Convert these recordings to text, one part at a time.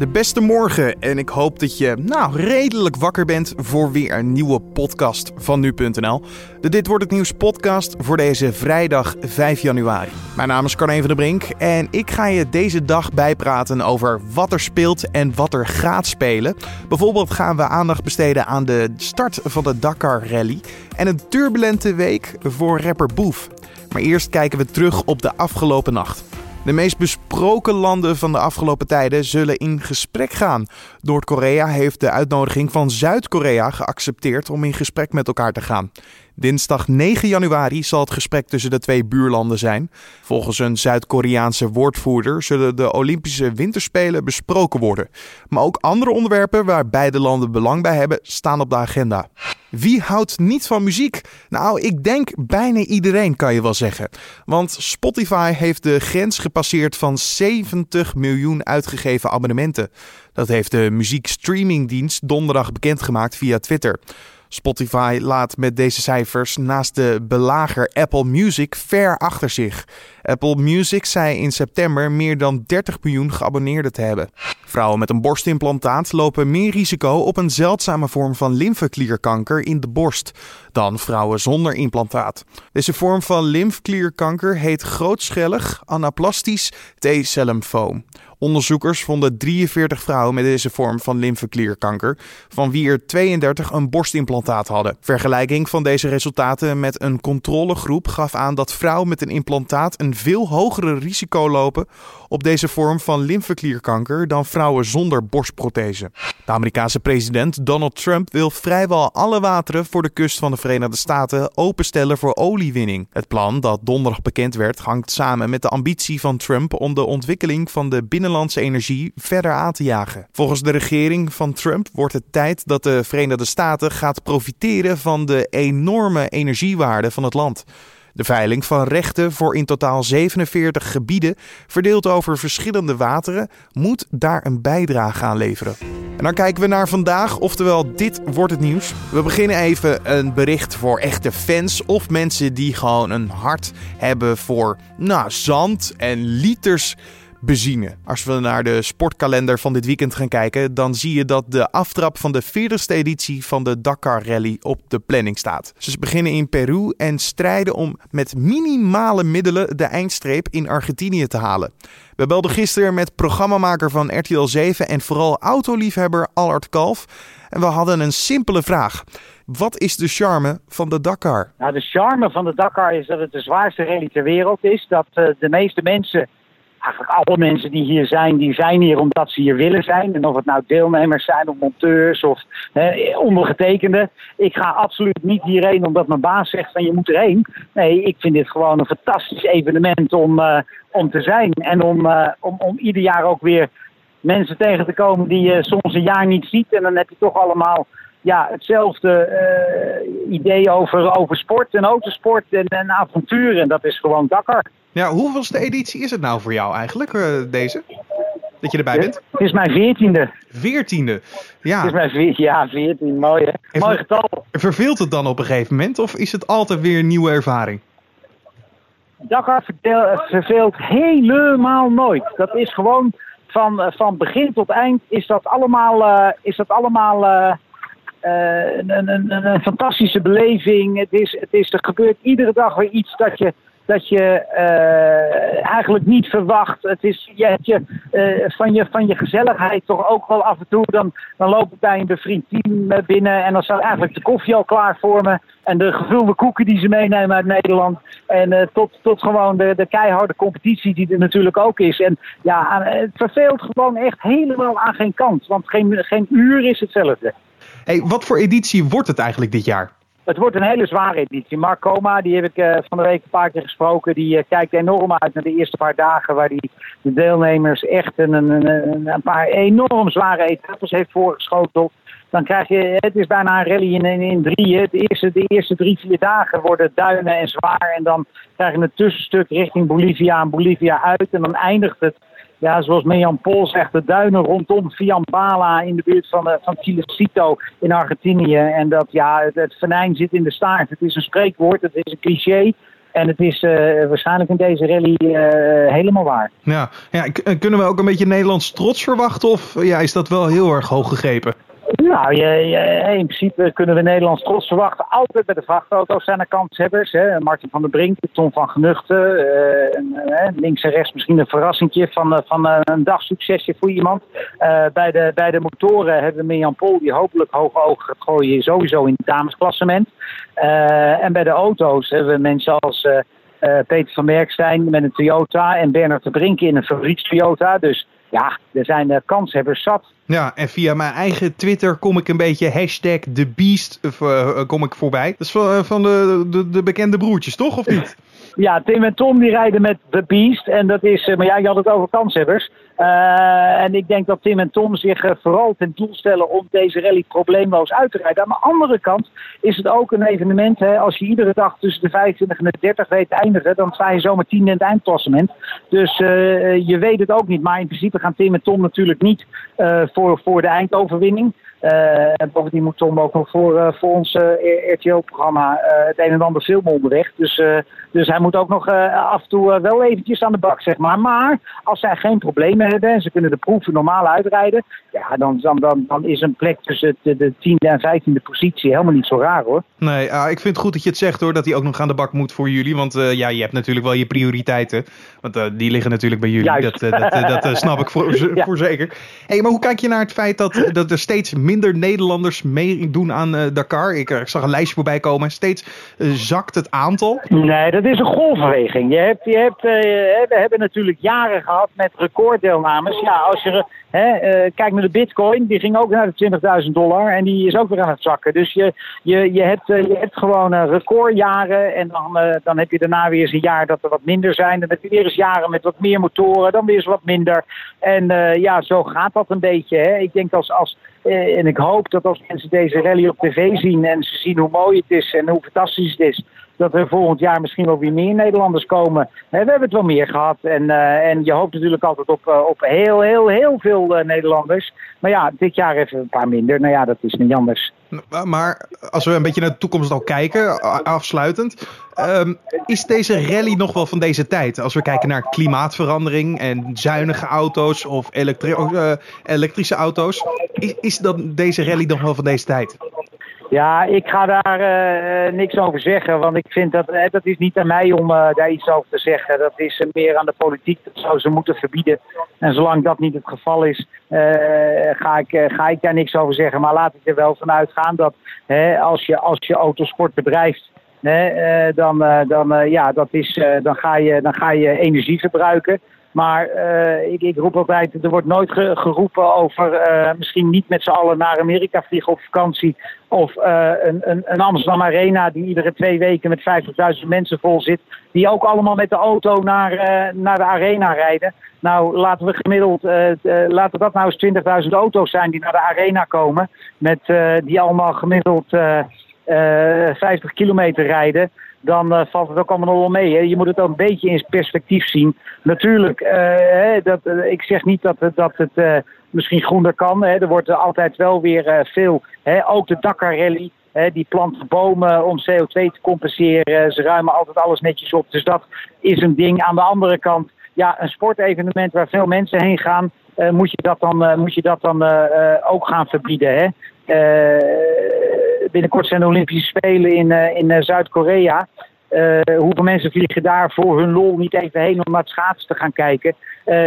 De beste morgen en ik hoop dat je nou redelijk wakker bent voor weer een nieuwe podcast van nu.nl. De Dit wordt het nieuws podcast voor deze vrijdag 5 januari. Mijn naam is Carne van der Brink en ik ga je deze dag bijpraten over wat er speelt en wat er gaat spelen. Bijvoorbeeld gaan we aandacht besteden aan de start van de Dakar Rally en een turbulente week voor rapper Boef. Maar eerst kijken we terug op de afgelopen nacht. De meest besproken landen van de afgelopen tijden zullen in gesprek gaan. Noord-Korea heeft de uitnodiging van Zuid-Korea geaccepteerd om in gesprek met elkaar te gaan. Dinsdag 9 januari zal het gesprek tussen de twee buurlanden zijn. Volgens een Zuid-Koreaanse woordvoerder zullen de Olympische Winterspelen besproken worden. Maar ook andere onderwerpen waar beide landen belang bij hebben, staan op de agenda. Wie houdt niet van muziek? Nou, ik denk bijna iedereen kan je wel zeggen. Want Spotify heeft de grens gepasseerd van 70 miljoen uitgegeven abonnementen. Dat heeft de muziekstreamingdienst donderdag bekendgemaakt via Twitter. Spotify laat met deze cijfers naast de belager Apple Music ver achter zich. Apple Music zei in september meer dan 30 miljoen geabonneerden te hebben. Vrouwen met een borstimplantaat lopen meer risico op een zeldzame vorm van lymfeklierkanker in de borst dan vrouwen zonder implantaat. Deze vorm van lymfklierkanker heet grootschellig anaplastisch T-cell Onderzoekers vonden 43 vrouwen met deze vorm van lymfeklierkanker, van wie er 32 een borstimplantaat hadden. Vergelijking van deze resultaten met een controlegroep gaf aan dat vrouwen met een implantaat een veel hogere risico lopen op deze vorm van lymfeklierkanker dan vrouwen zonder borstprothese. De Amerikaanse president Donald Trump wil vrijwel alle wateren voor de kust van de Verenigde Staten openstellen voor oliewinning. Het plan dat donderdag bekend werd hangt samen met de ambitie van Trump om de ontwikkeling van de binnenlandse energie verder aan te jagen. Volgens de regering van Trump wordt het tijd dat de Verenigde Staten gaat profiteren van de enorme energiewaarde van het land. De veiling van rechten voor in totaal 47 gebieden, verdeeld over verschillende wateren, moet daar een bijdrage aan leveren. En dan kijken we naar vandaag, oftewel dit wordt het nieuws. We beginnen even een bericht voor echte fans of mensen die gewoon een hart hebben voor nou, zand en liters benzine. Als we naar de sportkalender van dit weekend gaan kijken, dan zie je dat de aftrap van de 40ste editie van de Dakar Rally op de planning staat. Ze beginnen in Peru en strijden om met minimale middelen de eindstreep in Argentinië te halen. We belden gisteren met programmamaker van RTL 7 en vooral autoliefhebber Allard Kalf. En we hadden een simpele vraag. Wat is de charme van de Dakar? Nou, de charme van de Dakar is dat het de zwaarste rally ter wereld is. Dat uh, de meeste mensen eigenlijk alle mensen die hier zijn, die zijn hier omdat ze hier willen zijn. En of het nou deelnemers zijn of monteurs of hè. Ik ga absoluut niet hierheen omdat mijn baas zegt van je moet erheen. Nee, ik vind dit gewoon een fantastisch evenement om, uh, om te zijn. En om, uh, om, om ieder jaar ook weer mensen tegen te komen die je soms een jaar niet ziet. En dan heb je toch allemaal ja, hetzelfde uh, idee over, over sport en autosport en, en avontuur. En dat is gewoon Dakar. Ja, hoeveelste editie is het nou voor jou eigenlijk, uh, deze? Dat je erbij bent? Het is mijn veertiende. Veertiende? Ja. Het is mijn veertiende, ja, veertien. Mooi hè? Mooi getal. Verveelt het dan op een gegeven moment of is het altijd weer een nieuwe ervaring? Dakar verveelt helemaal nooit. Dat is gewoon van, van begin tot eind is dat allemaal, uh, is dat allemaal uh, een, een, een, fantastische beleving. Het is, het is, er gebeurt iedere dag weer iets dat je, dat je uh, eigenlijk niet verwacht. Het is je, je, uh, van, je, van je gezelligheid toch ook wel af en toe. Dan, dan loop ik bij een bevriend team binnen en dan staat eigenlijk de koffie al klaar voor me. En de gevulde koeken die ze meenemen uit Nederland. En tot, tot gewoon de, de keiharde competitie die er natuurlijk ook is. En ja, het verveelt gewoon echt helemaal aan geen kant. Want geen, geen uur is hetzelfde. Hey, wat voor editie wordt het eigenlijk dit jaar? Het wordt een hele zware editie. Mark Koma, die heb ik uh, van de week een paar keer gesproken. Die uh, kijkt enorm uit naar de eerste paar dagen waar die de deelnemers echt een, een, een, een paar enorm zware etappes heeft voorgeschoteld. Dan krijg je, het is bijna een rally in, in, in drieën. De eerste, de eerste drie, vier dagen worden duinen en zwaar. En dan krijg je een tussenstuk richting Bolivia en Bolivia uit. En dan eindigt het ja, zoals Mejan Pol zegt, de duinen rondom Fiambala in de buurt van, uh, Chilecito in Argentinië. En dat ja, het, het venijn zit in de staart. Het is een spreekwoord, het is een cliché. En het is waarschijnlijk in deze rally helemaal waar. Ja. ja, kunnen we ook een beetje Nederlands trots verwachten? Of ja, is dat wel heel erg hoog gegrepen? Nou, in principe kunnen we Nederlands trots verwachten. Altijd bij de vrachtauto's zijn er kanshebbers. Hè. Martin van der Brink, Tom van Genuchten. Uh, links en rechts misschien een verrassingje van, uh, van een dagsuccesje voor iemand. bij, de, bij de motoren hebben we Mirjam Pol, die hopelijk hoge ogen gaat gooien sowieso in het damesklassement. en bij de auto's hebben we mensen als... Peter van Merkstein met een Toyota en Bernard de Brink in een fabrieks Toyota. Dus ja, er zijn uh, kanshebbers zat. Ja, en via mijn eigen Twitter kom ik een beetje hashtag TheBeast uh, kom ik voorbij. Dat is van, van de, de, de bekende broertjes, toch? Of niet? Ja, Tim en Tom die rijden met The Beast. En dat is, maar ja, je had het over kanshebbers. Uh, en ik denk dat Tim en Tom zich uh, vooral ten doel stellen om deze rally probleemloos uit te rijden. Aan de andere kant is het ook een evenement. Hè, als je iedere dag tussen de 25 en de 30 weet te eindigen, dan sta je zomaar 10 in het eindklassement. Dus je weet het ook niet. Maar in principe gaan Tim en Tom natuurlijk niet voor, voor de eindoverwinning. En bovendien moet Tom ook nog voor, uh, voor ons RTO-programma het een en ander filmen onderweg. Dus, dus hij moet ook nog af en toe wel eventjes aan de bak, zeg maar. Maar als zij geen problemen hebben en ze kunnen de proeven normaal uitrijden, ja, dan, dan, dan, dan is een plek tussen de, de tiende en vijftiende positie helemaal niet zo raar hoor. Nee, ik vind het goed dat je het zegt hoor, dat hij ook nog aan de bak moet voor jullie. Want ja, je hebt natuurlijk wel je prioriteiten. Want die liggen natuurlijk bij jullie. Dat, dat, dat snap ik voor, voor zeker. Hey, maar hoe kijk je naar het feit dat, dat er steeds minder Nederlanders meedoen aan uh, Dakar. Ik, ik, zag een lijstje voorbij komen. Steeds uh, zakt het aantal. Nee, dat is een golfbeweging. Je hebt, je hebt, we hebben natuurlijk jaren gehad met recorddeelnames. Ja, als je Hè, uh, kijk naar de bitcoin, die ging ook naar de 20.000 dollar en die is ook weer aan het zakken. Dus je, je, je, hebt, uh, je hebt gewoon uh, recordjaren en dan, dan heb je daarna weer eens een jaar dat er wat minder zijn. Dan heb je weer eens jaren met wat meer motoren, dan weer eens wat minder. En ja, zo gaat dat een beetje. Hè. Ik denk als, als en ik hoop dat als mensen deze rally op tv zien en ze zien hoe mooi het is en hoe fantastisch het is, dat er volgend jaar misschien wel weer meer Nederlanders komen. We hebben het wel meer gehad. En, uh, en je hoopt natuurlijk altijd op, uh, op heel, heel, heel veel Nederlanders. Maar ja, dit jaar even een paar minder. Nou ja, dat is niet anders. Maar als we een beetje naar de toekomst al kijken, afsluitend. Um, is deze rally nog wel van deze tijd? Als we kijken naar klimaatverandering en zuinige auto's of elektri elektrische auto's. Is, is dan deze rally nog wel van deze tijd? Ja, ik ga daar uh, niks over zeggen, want ik vind dat uh, dat is niet aan mij om uh, daar iets over te zeggen. Dat is meer aan de politiek, dat zou ze moeten verbieden. En zolang dat niet het geval is, ga, ik, ga ik daar niks over zeggen. Maar laat ik er wel van uitgaan dat als, je, als je autosport bedrijft, dan, dan, ja, dat is, dan, ga je, dan ga je energie verbruiken. Maar uh, ik, ik, roep altijd, er wordt nooit geroepen over uh, misschien niet met z'n allen naar Amerika vliegen op vakantie. Of uh, een, een, een, Amsterdam Arena die iedere twee weken met 50.000 mensen vol zit. Die ook allemaal met de auto naar, naar de arena rijden. Nou, laten we gemiddeld, laten dat nou eens 20.000 auto's zijn die naar de arena komen. Met, die allemaal gemiddeld 50 kilometer rijden dan uh, valt het ook allemaal nog wel mee. Hè. Je moet het ook een beetje in perspectief zien. Natuurlijk, uh, dat, uh, ik zeg niet dat, dat het misschien groener kan. Hè. Er wordt altijd wel weer veel, hè. ook de Dakar Rally. Die planten bomen om CO2 te compenseren. Ze ruimen altijd alles netjes op. Dus dat is een ding. Aan de andere kant, ja, een sportevenement waar veel mensen heen gaan, moet je dat dan, moet je dat dan ook gaan verbieden. Hè? Binnenkort zijn de Olympische Spelen in, uh, in uh, Zuid-Korea. Uh, hoeveel mensen vliegen daar voor hun lol niet even heen om naar het schaatsen te gaan kijken?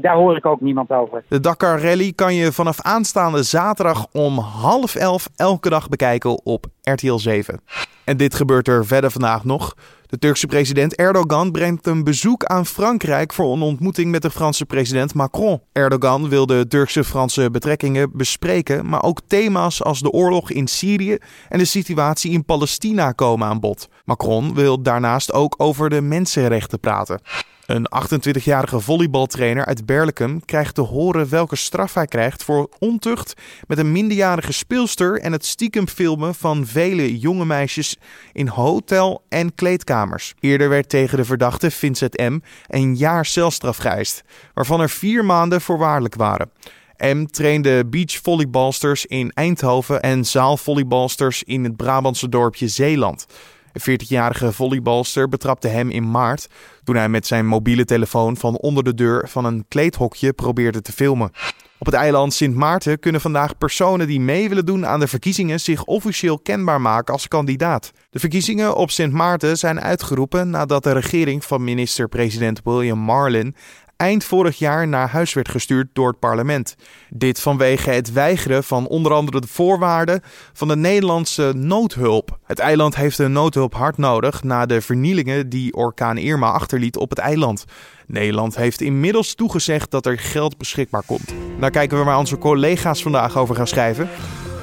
daar hoor ik ook niemand over. De Dakar Rally kan je vanaf aanstaande zaterdag om half elf elke dag bekijken op RTL 7. En dit gebeurt er verder vandaag nog. De Turkse president Erdogan brengt een bezoek aan Frankrijk voor een ontmoeting met de Franse president Macron. Erdogan wil de Turkse-Franse betrekkingen bespreken, maar ook thema's als de oorlog in Syrië en de situatie in Palestina komen aan bod. Macron wil daarnaast ook over de mensenrechten praten. Een 28-jarige volleybaltrainer uit Berlicum krijgt te horen welke straf hij krijgt voor ontucht met een minderjarige speelster en het stiekem filmen van vele jonge meisjes in hotel- en kleedkamers. Eerder werd tegen de verdachte Vincent M. een jaar celstraf geëist, waarvan er vier maanden voorwaardelijk waren. M trainde beachvolleybalsters in Eindhoven en zaalvolleybalsters in het Brabantse dorpje Zeeland. Een 40-jarige volleybalster betrapte hem in maart toen hij met zijn mobiele telefoon van onder de deur van een kleedhokje probeerde te filmen. Op het eiland Sint Maarten kunnen vandaag personen die mee willen doen aan de verkiezingen zich officieel kenbaar maken als kandidaat. De verkiezingen op Sint Maarten zijn uitgeroepen nadat de regering van minister-president William Marlin eind vorig jaar naar huis werd gestuurd door het parlement. Dit vanwege het weigeren van onder andere de voorwaarden van de Nederlandse noodhulp. Het eiland heeft de noodhulp hard nodig na de vernielingen die orkaan Irma achterliet op het eiland. Nederland heeft inmiddels toegezegd dat er geld beschikbaar komt. Daar kijken we waar onze collega's vandaag over gaan schrijven.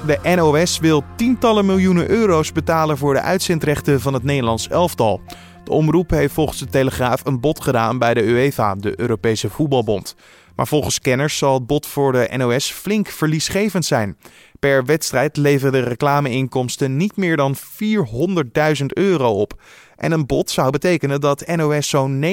De NOS wil tientallen miljoenen euro's betalen voor de uitzendrechten van het Nederlands elftal. De omroep heeft volgens de Telegraaf een bod gedaan bij de UEFA, de Europese Voetbalbond. Maar volgens kenners zal het bod voor de NOS flink verliesgevend zijn. Per wedstrijd leveren de reclameinkomsten niet meer dan 400.000 euro op. En een bod zou betekenen dat NOS zo'n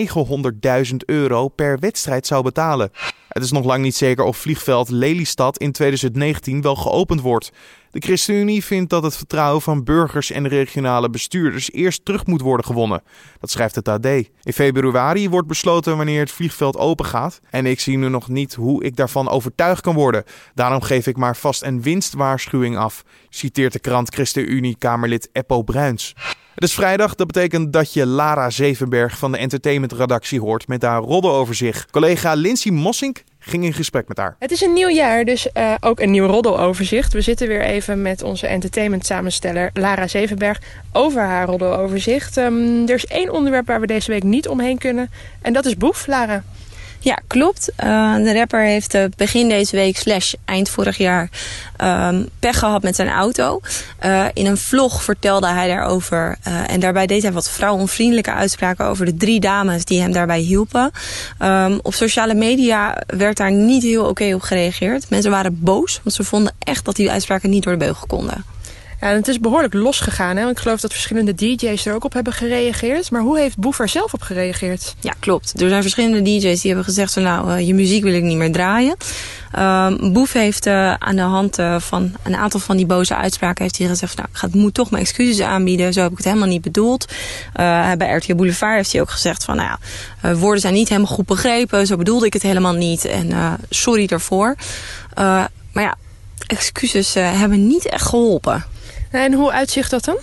900.000 euro per wedstrijd zou betalen. Het is nog lang niet zeker of vliegveld Lelystad in 2019 wel geopend wordt. De ChristenUnie vindt dat het vertrouwen van burgers en regionale bestuurders eerst terug moet worden gewonnen. Dat schrijft het AD. In februari wordt besloten wanneer het vliegveld open gaat. En ik zie nu nog niet hoe ik daarvan overtuigd kan worden. Daarom geef ik maar vast een winstwaarschuwing af, citeert de krant ChristenUnie-Kamerlid Eppo Bruins. Het is vrijdag, dat betekent dat je Lara Zevenberg van de entertainmentredactie hoort met haar roddeloverzicht. Collega Lindsay Mossink ging in gesprek met haar. Het is een nieuw jaar, dus uh, ook een nieuw roddeloverzicht. We zitten weer even met onze entertainment samensteller Lara Zevenberg over haar roddeloverzicht. Um, er is één onderwerp waar we deze week niet omheen kunnen en dat is Boef, Lara. Ja, klopt. Uh, de rapper heeft uh, begin deze week slash eind vorig jaar um, pech gehad met zijn auto. Uh, in een vlog vertelde hij daarover. en daarbij deed hij wat vrouwenvriendelijke uitspraken over de drie dames die hem daarbij hielpen. Um, op sociale media werd daar niet heel oké op gereageerd. Mensen waren boos, want ze vonden echt dat die uitspraken niet door de beugel konden. Ja, het is behoorlijk losgegaan. Ik geloof dat verschillende DJ's er ook op hebben gereageerd. Maar hoe heeft Boef er zelf op gereageerd? Ja, klopt. Er zijn verschillende DJ's die hebben gezegd... Van, nou, uh, je muziek wil ik niet meer draaien. Uh, Boef heeft uh, aan de hand uh, van een aantal van die boze uitspraken... heeft hij gezegd, nou, ik ga, moet toch mijn excuses aanbieden. Zo heb ik het helemaal niet bedoeld. bij RTL Boulevard heeft hij ook gezegd van... nou ja, woorden zijn niet helemaal goed begrepen. Zo bedoelde ik het helemaal niet. En sorry daarvoor. maar ja, excuses hebben niet echt geholpen. En hoe uitzicht dat dan?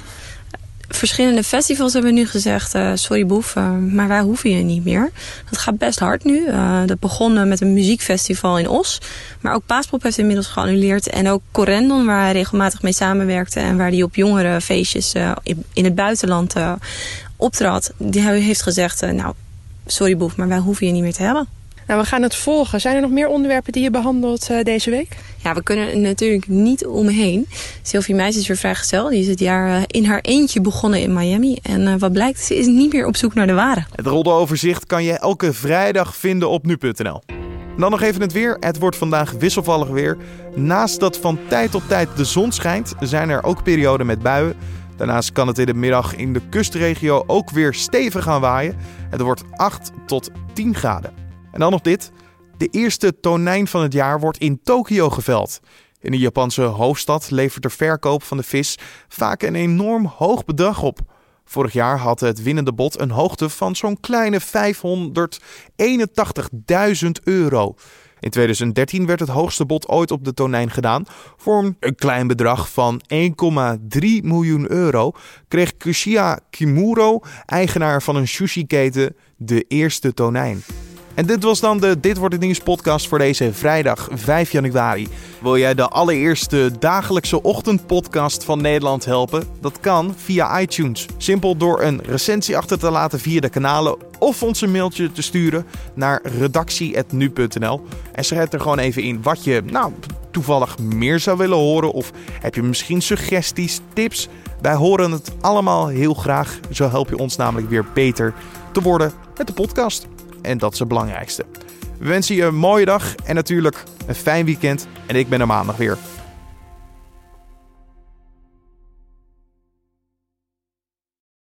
Verschillende festivals hebben nu gezegd, uh, sorry Boef, uh, maar wij hoeven je niet meer. Dat gaat best hard nu. Uh, dat begon met een muziekfestival in Os. Maar ook Paaspop heeft inmiddels geannuleerd. En ook Corendon, waar hij regelmatig mee samenwerkte... en waar hij op jongere feestjes in, in, het buitenland optrad... die heeft gezegd, nou, sorry Boef, maar wij hoeven je niet meer te hebben. Nou, we gaan het volgen. Zijn er nog meer onderwerpen die je behandelt uh, deze week? Ja, we kunnen er natuurlijk niet omheen. Sylvie Meijs is weer vrijgesteld. Die is het jaar uh, in haar eentje begonnen in Miami. En uh, wat blijkt, ze is niet meer op zoek naar de ware. Het roldeoverzicht kan je elke vrijdag vinden op nu.nl. Dan nog even het weer. Het wordt vandaag wisselvallig weer. Naast dat van tijd tot tijd de zon schijnt, zijn er ook perioden met buien. Daarnaast kan het in de middag in de kustregio ook weer stevig gaan waaien. Het wordt 8 tot 10 graden. En dan nog dit. De eerste tonijn van het jaar wordt in Tokio geveld. In de Japanse hoofdstad levert de verkoop van de vis vaak een enorm hoog bedrag op. Vorig jaar had het winnende bod een hoogte van zo'n kleine 581.000 euro. In 2013 werd het hoogste bod ooit op de tonijn gedaan. Voor een klein bedrag van 1,3 miljoen euro kreeg Kushia Kimuro, eigenaar van een sushi-keten, de eerste tonijn. En dit was dan de Dit wordt het nieuws podcast voor deze vrijdag 5 januari. Wil jij de allereerste dagelijkse ochtendpodcast van Nederland helpen? Dat kan via iTunes. Simpel door een recensie achter te laten via de kanalen of ons een mailtje te sturen naar redactie.nu.nl. En schrijf er gewoon even in wat je nou toevallig meer zou willen horen of heb je misschien suggesties, tips? Wij horen het allemaal heel graag. Zo help je ons namelijk weer beter te worden met de podcast. En dat is het belangrijkste. We wensen je een mooie dag en natuurlijk een fijn weekend. En ik ben er maandag weer.